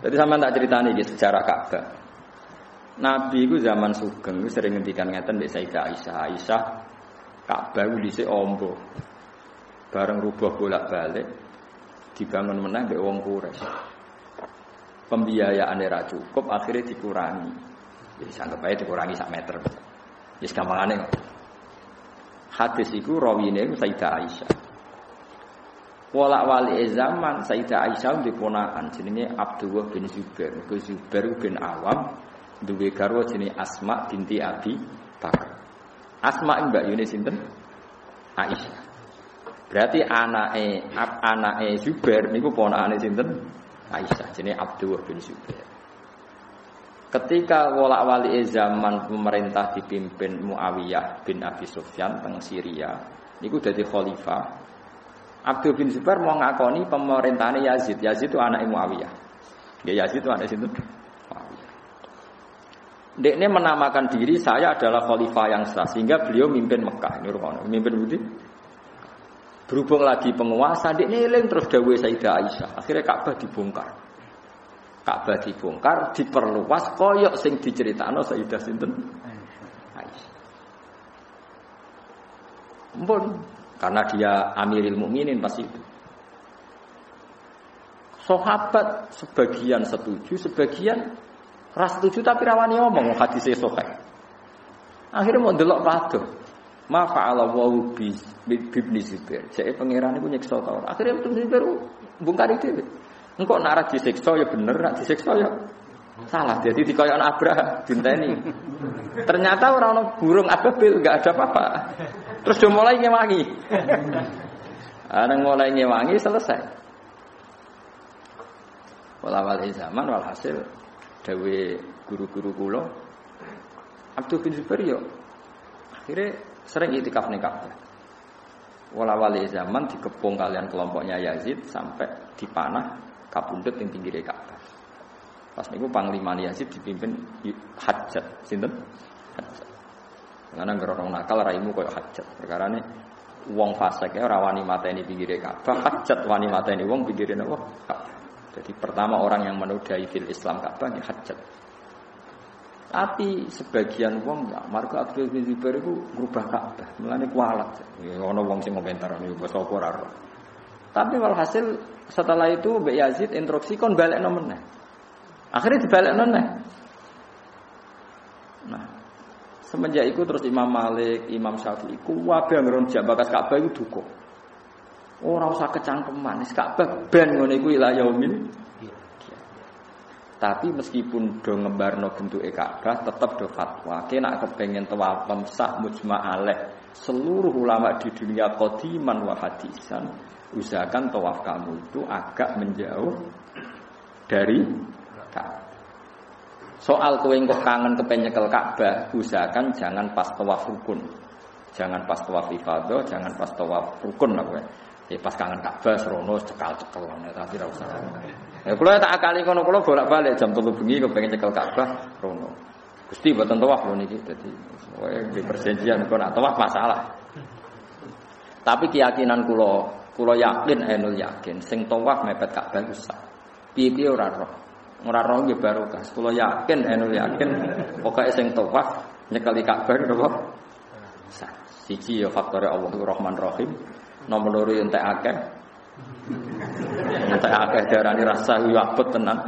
Jadi sama tak cerita nih sejarah Ka'bah. Nabi itu zaman sugeng itu sering ngendikan ngeten mbek Sayyidah Aisyah. Aisyah Ka'bah itu dhisik ombo. Bareng rubah bolak-balik dibangun menang mbek wong Quraisy. Pembiayaan era cukup akhirnya dikurangi. Jadi sanggep aja dikurangi sak meter. Wis gampangane kok. Hadis iku rawine Sayyidah Aisyah. Wala wali zaman Sayyidah Aisyah di ponakan jenenge Abdullah bin Zubair. Ke Zubair bin Awam duwe garwa jenenge Asma binti Abi Bakar. Asma Mbak Yuni sinten? Aisyah. Berarti anake anake Zubair niku ponakane sinten? Aisyah jenenge Abdullah bin Zubair. Ketika wala wali zaman pemerintah dipimpin Muawiyah bin Abi Sufyan teng Syria, niku dadi khalifah. Abdul bin Zubair mau ngakoni pemerintahan Yazid. Yazid itu anak Muawiyah. Ya Yazid itu anak? Muawiyah. Dekne menamakan diri saya adalah khalifah yang sah sehingga beliau mimpin Mekah. Ini rumah mimpin budi. Berhubung lagi penguasa, dekne eling terus dawuh Sayyidah Aisyah. Akhirnya Ka'bah dibongkar. Ka'bah dibongkar, diperluas koyok sing diceritakno Sayyidah sinten? Aisyah. Mpun, karena dia Amiril Mukminin pasti itu. Sahabat sebagian setuju, sebagian ras setuju tapi rawani ngomong hadisnya sahih. Akhirnya mau delok padha. Ma fa'ala wa bi bibni Zubair. Jadi pangeran iku nyiksa ta. Akhirnya Ibnu Zubair bongkar dhewe. Engkau nak ra disiksa ya bener, nak disiksa ya salah. Jadi dikoyon Abraham dinteni. Ternyata orang ono burung ababil enggak ada apa-apa. Terus dia mulai ngewangi. Ada mulai ngewangi selesai. Walawal zaman walhasil dawe guru-guru kula Abdul bin Zubair akhirnya sering itikaf ning Ka'bah. Walawal zaman dikepung kalian kelompoknya Yazid sampai dipanah kapundhut ning pinggir Ka'bah. Pas niku panglima Yazid dipimpin Hajjat, sinten? Hajjat. Karena ngerorong nakal raimu koyo hajat. Perkara ini uang fasek ya rawani mata ini pinggir Ka'bah, hajat wani mata ini uang pinggir apa? Ka'bah. Jadi pertama orang yang menodai fil Islam Ka'bah ini hajat. Tapi sebagian uang ya, marga Abdul bin Zubair itu berubah Ka'bah, melani kualat. Ya ono wong sing komentar ini basa apa Tapi walhasil setelah itu Mbak Yazid instruksi kon balik nomornya. Akhirnya dibalik nomornya. Nah, Semenjak itu terus Imam Malik, Imam Syafi'i, kuwabe ngeron bakas Ka'bah itu duka. Ora usah kecangkeman, wis Ka'bah ben ngono iku ila. Tapi meskipun do ngebarno bentuke Ka'bah tetap do fatwa. Kena kepengen tawaf sah mujma alaih. Seluruh ulama di dunia qadiman wa hadisan usahakan tawaf kamu itu agak menjauh dari Ka'bah. Soal kowe engko kangen kepen nyekel Ka'bah, usahakan jangan pas tawaf rukun. Jangan pas tawaf ifadah, jangan pas tawaf rukun lah kowe. Ya pas kangen Ka'bah serono cekal-cekel ya tapi ora usah. Ya kula tak akali kono kula bolak-balik jam 3 bengi kepengin nyekel Ka'bah rono. Gusti boten tawaf lho niki dadi kowe di perjanjian kok nak tawaf masalah. Tapi keyakinan kula, kula yakin enul yakin sing tawaf mepet Ka'bah iku sah. Piye-piye ora roh. Ora roh nggih barokah. Kula yakin enul yakin pokoke sing tawaf nyekeli Ka'bah napa? Siji ya faktor Allah Rahman Rahim. Nomor loro entek akeh. Entek akeh darani rasa abot tenan.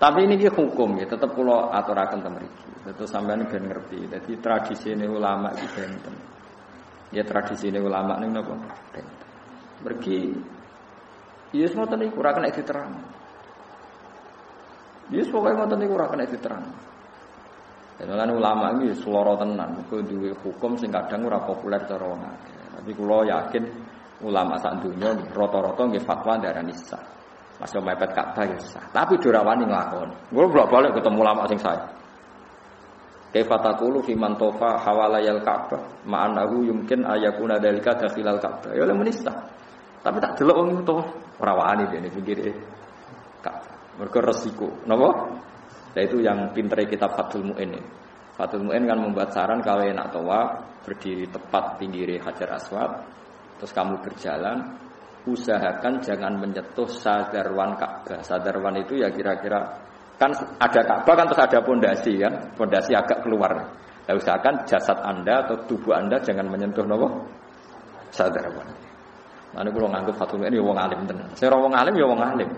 Tapi ini dia hukum ya, tetap kula aturaken teng mriki. Tentu sampean ben ngerti. Jadi tradisi ini ulama iki benten. Ya tradisi ini ulama ning napa? Benten. Mergi Ya semua tadi kurang kena diterang. Ya pokoknya ngoten niku ora kena diterang. Dan ulama ini seloro tenan, mergo duwe hukum sing kadang ora populer cara. Tapi kula yakin ulama sak dunya rata-rata nggih fatwa darani sah. Mas yo mepet Ka'bah ya sah. Tapi ora wani nglakoni. Kula bolak-balik ketemu ulama sing saya. Kaifa taqulu fi man tofa hawalayal Ka'bah ma'anahu yumkin ayakuna dalika dakhilal Ka'bah. Ya oleh menista. Tapi tak delok wong itu ora wani dene pikir Ka'bah. Mergo resiko. Napa? Nah itu yang pintere kitab Fathul Mu'in ini. Fathul Mu'in kan membuat saran kalau enak tawaf berdiri tepat pinggir Hajar Aswad, terus kamu berjalan, usahakan jangan menyentuh sadarwan Ka'bah. Sadarwan itu ya kira-kira kan ada Ka'bah kan terus ada pondasi kan, pondasi agak keluar. Nah, usahakan jasad Anda atau tubuh Anda jangan menyentuh nopo sadarwan. Nah, ini kalau nganggep fatwa ini ya wong alim tenan. Saya wong alim ya wong alim.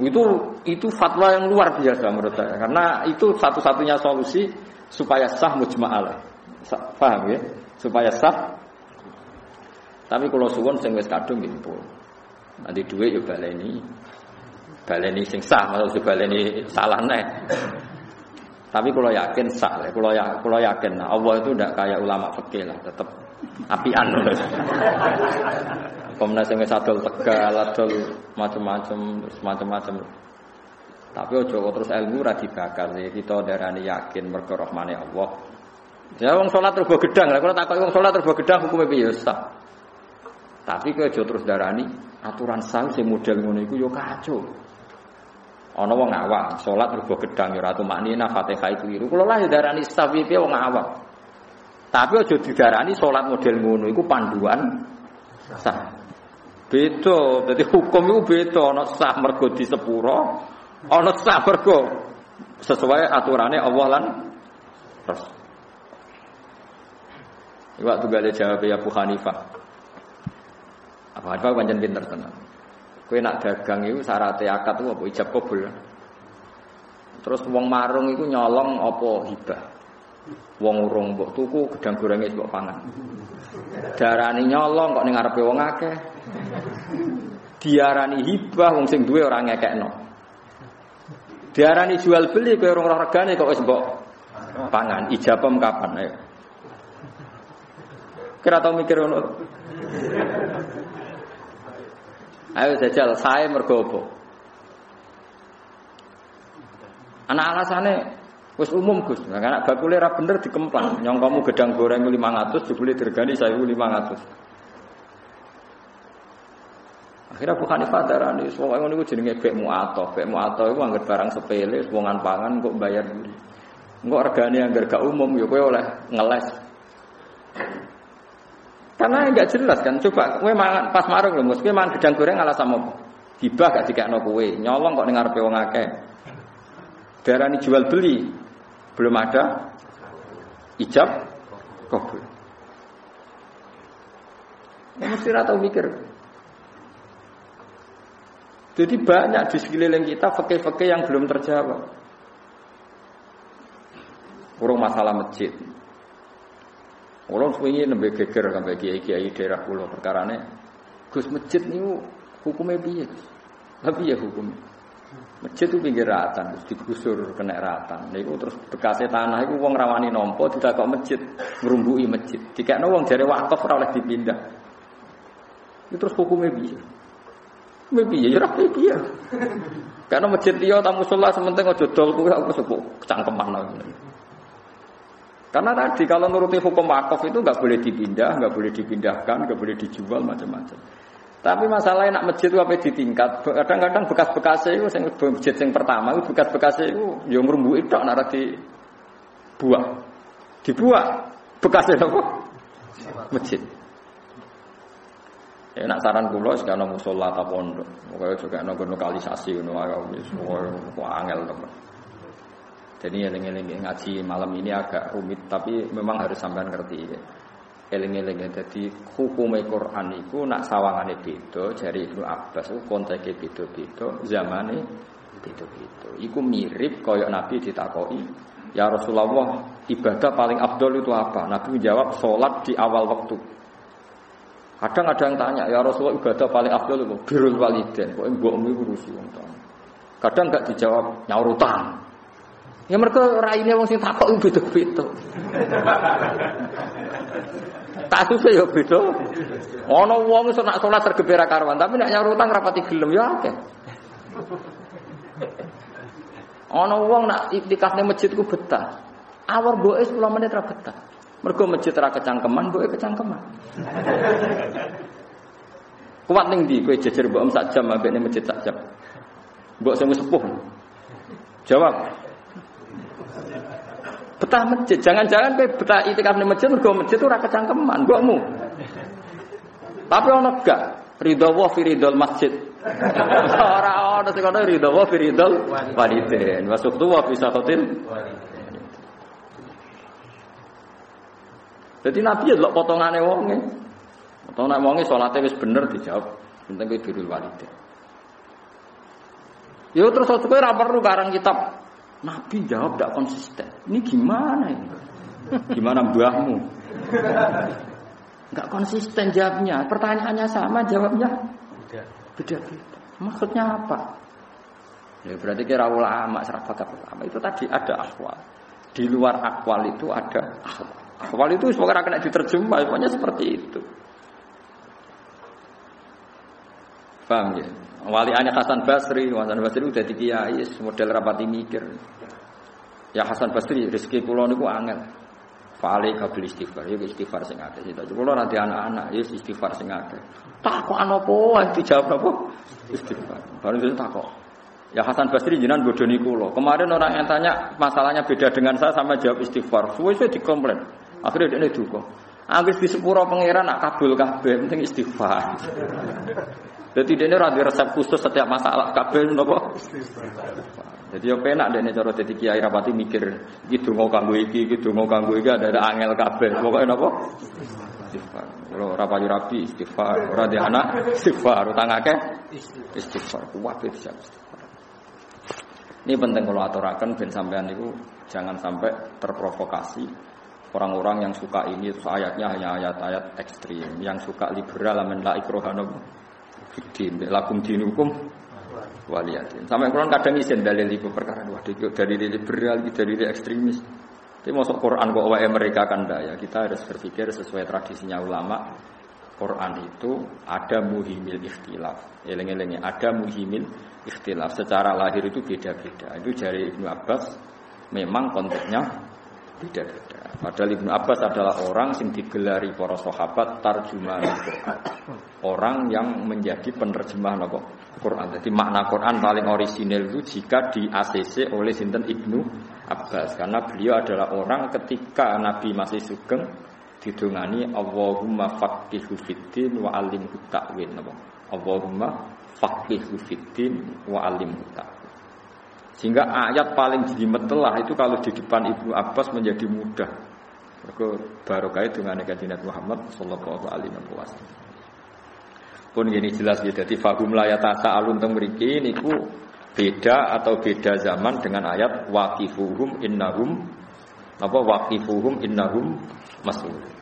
Itu itu fatwa yang luar biasa menurut saya karena itu satu-satunya solusi supaya sah mujma'al. Paham ya? Supaya sah. Tapi kalau suwon sing wis kadung gitu. Nanti duit ya baleni. Baleni sing sah maksud baleni salah nih. Tapi kalau yakin sah, kalau ya, kalau yakin Allah itu tidak kayak ulama fikih lah, tetap apian. Komnas wis adol tegal, adol macam-macam, macam-macam. Tapi ojo terus ilmu ra dibakar ya kita darani yakin mergo rahmane Allah. Ya wong salat terus gedang, kalau takut wong salat terus gedang hukumnya piye ya. Tapi kowe aja terus darani aturan sah sing model ngono iku yo kacau. Ana wong awam, salat terus gedang ya ratu maknina Fatihah itu iru. Kula lah darani sah piye wong awam. Tapi aja didarani salat model ngono iku panduan sah. Beda, jadi hukum itu beda, ana sah mergo di sepuro, ana sah mergo sesuai aturannya Allah lan Rasul. Waktu gale jawab ya Abu Hanifah. Abu Hanifah pancen pinter tenan. Kowe nak dagang itu syaratnya akad itu apa ijab kabul. Terus wong marung itu nyolong apa hibah. Wong urung mbok tuku gedang gorenge mbok pangan. Darani nyolong kok ning ngarepe wong akeh. Diarani hibah wong sing duwe ora ngekekno. Diarani jual beli kowe ora regane kok wis mbok pangan. Ijabem kapan ayo. Kira tau mikir ngono. Ayo jajal saya mergo? Anak alasannya wis umum Gus. Nah, anak bakule ra bener dikemplang. Nyong kamu gedang goreng 500 jebule dirgani 1500. Akhirnya Abu Hanifah darani semua ngono iku jenenge bek mu'atoh. Bek mu'atoh iku anggere barang sepele, wongan pangan kok bayar dulu. Engko regane anggar gak umum ya kowe oleh ngeles. Karena enggak jelas kan. Coba kowe mangan pas marung Mus. Kowe mangan gedang goreng alasan apa? Hibah gak dikekno kowe. Nyolong kok ning ngarepe wong akeh. Darani jual beli. Belum ada ijab kabul. Mesti ra tau mikir. Jadi banyak di sekeliling kita fakih-fakih yang belum terjawab. Urung masalah masjid. Orang suwi nembe geger sampai kiai-kiai daerah pulau perkara ini. Gus masjid ini hukumnya biye. Tapi ya hukumnya. Masjid itu pinggir ratan, terus digusur kena ratan. Niku terus bekasnya tanah itu wong rawani nompo kok masjid ngerumbui masjid. Jika wong dari wakaf ora oleh dipindah. Itu terus hukumnya biye. Piye ya ora piye. Karena masjid liya tamu sholat sementing aja dol kuwi aku sebut cangkeman Karena tadi kalau nuruti hukum wakaf itu nggak boleh dipindah, nggak boleh dipindahkan, nggak boleh dijual macam-macam. Tapi masalahnya nak masjid apa di tingkat. Kadang-kadang bekas-bekasnya itu yang masjid yang pertama itu bekas-bekasnya itu yang merumbu itu nak di buah. Dibuat bekasnya apa? Masjid. Ya nak saran kula sik ana musala ta pondok. Pokoke juga ana lokalisasi ngono wae wis angel teman. Jadi eling-eling ngaji malam ini agak rumit tapi memang harus sampean ngerti ya. Eling-eling jadi hukum Quran itu nak sawangane beda jari Ibnu Abbas itu konteke beda-beda zamane beda-beda. Iku mirip kaya Nabi ditakoki Ya Rasulullah, ibadah paling abdul itu apa? Nabi menjawab, sholat di awal waktu. Kadang ada yang tanya, ya Rasulullah ibadah paling afdal itu birrul walidain. Kok mbokmu iku tuwa. Kadang enggak dijawab nyaur utang. Ya mereka raine wong sing takok beda-beda. Kasusnya ya beda. Ana wong iso nak salat tergebera karwan, tapi nek nyaur utang rapati gelem ya akeh. Ana wong nak iktikafne masjid ku betah. Awar mboke 10 menit ra betah. Mergo masjid ra kecangkeman, mbok kecangkeman. Kuat ning ndi kowe jejer mbok sak jam ambek masjid sak jam. Mbok sing sepuh. Jawab. Betah masjid, jangan-jangan kowe betah itikaf ning masjid mergo masjid ora kecangkeman, mbokmu. Tapi ono gak? Ridho wa fi ridhol masjid. Ora ana sing ngono ridho wa fi ridhol. Wa sukhtu wa fi sakhatil Jadi Nabi ya lho potongane wonge. Potongane wonge salate wis bener dijawab. Penting kuwi birrul walidain. Yo terus kowe ora perlu karang kitab. Nabi jawab tidak konsisten. Ini gimana ini? Gimana mbahmu? Enggak konsisten jawabnya. Pertanyaannya sama, jawabnya beda-beda. Maksudnya apa? Ya berarti kira ulama, serafakat ulama itu tadi ada akwal. Di luar akwal itu ada akwal. Akwal itu semoga kena diterjemah, pokoknya seperti itu. Paham ya? Wali aneh Hasan Basri, Hasan Basri udah di kiai, model rapati mikir. Ya Hasan Basri, rezeki pulau niku angel. Fale kabil istighfar, ya istighfar sing akeh. Kita kula nanti anak-anak, ya istighfar sing akeh. Takok apa dijawab apa? Istighfar. Baru itu takok. Ya Hasan Basri jinan bodoni kula. Kemarin orang yang tanya masalahnya beda dengan saya sama jawab istighfar. Suwe saya dikomplain. Akhirnya dia duka. Anggis di sepuro pangeran nak kabul kabeh penting istighfar. Jadi dia ini resep khusus setiap masalah kabel nopo. Jadi yo penak dene cara dadi kiai rapati mikir gitu mau kanggo iki, gitu mau kanggo iki ada ada angel kabel. Pokoke napa? Istighfar. Payu rapi istighfar, ora anak istighfar, utang akeh istighfar. Kuat bisa istighfar. Ini penting kalau aturakan ben sampean itu jangan sampai terprovokasi orang-orang yang suka ini ayatnya hanya ayat-ayat ekstrim, yang suka liberal amen la Fidin, lakum dinukum waliyatin. Sampai Quran kadang isen dalil itu perkara wah dari liberal, dari ekstremis. Tapi masuk Quran kok wae mereka kan ya kita harus berpikir sesuai tradisinya ulama. Quran itu ada muhimil ikhtilaf. Eleng-elengnya ada muhimil ikhtilaf. Secara lahir itu beda-beda. Itu dari Ibnu Abbas memang konteksnya beda-beda. Padahal Ibnu Abbas adalah orang yang digelari para sahabat tarjuman Quran. Orang yang menjadi penerjemah nopo Quran. Jadi makna Quran paling orisinil itu jika di ACC oleh sinten Ibnu Abbas karena beliau adalah orang ketika Nabi masih sugeng didongani Allahumma faqihu fiddin wa alimhu ta'wil Allahumma faqihu fiddin wa alimhu ta'wil sehingga ayat paling jelimet telah itu kalau di depan Ibnu Abbas menjadi mudah. Mereka barokah dengan kanjeng Muhammad sallallahu alaihi wasallam. Pun gini jelas ya jadi fahum la alun teng mriki niku beda atau beda zaman dengan ayat waqifuhum innahum apa waqifuhum innahum mas'ul.